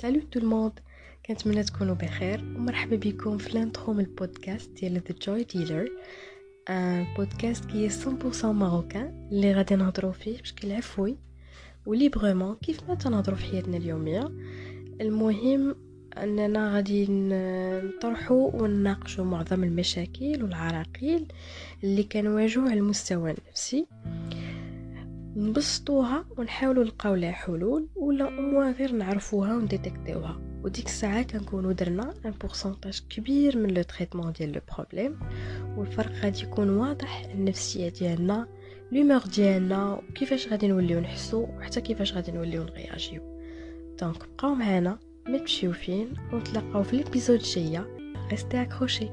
salut tout le monde كنتمنى تكونوا بخير ومرحبا بكم في l'intro من البودكاست ديال The Joy Dealer Podcast qui 100% marocain اللي غادي نهضروا فيه بشكل عفوي و librement كيف ما تنهضروا في حياتنا اليومية. المهم أننا غادي نطرحوا ونناقشوا معظم المشاكل والعراقيل اللي كنواجهوا على المستوى النفسي. نبسطوها ونحاولوا نلقاو لها حلول ولا اموا غير نعرفوها ونديتكتيوها. وديك الساعة كنكونوا درنا un pourcentage كبير من le traitement ديال le problème والفرق غادي يكون واضح النفسية ديالنا l'humeur ديالنا وكيفاش غادي نوليو نحسو وحتى كيفاش غادي نوليو نغياجيو donc بقاو معنا ما تمشيو فين ونتلاقاو في l'épisode الجاية. restez accrochés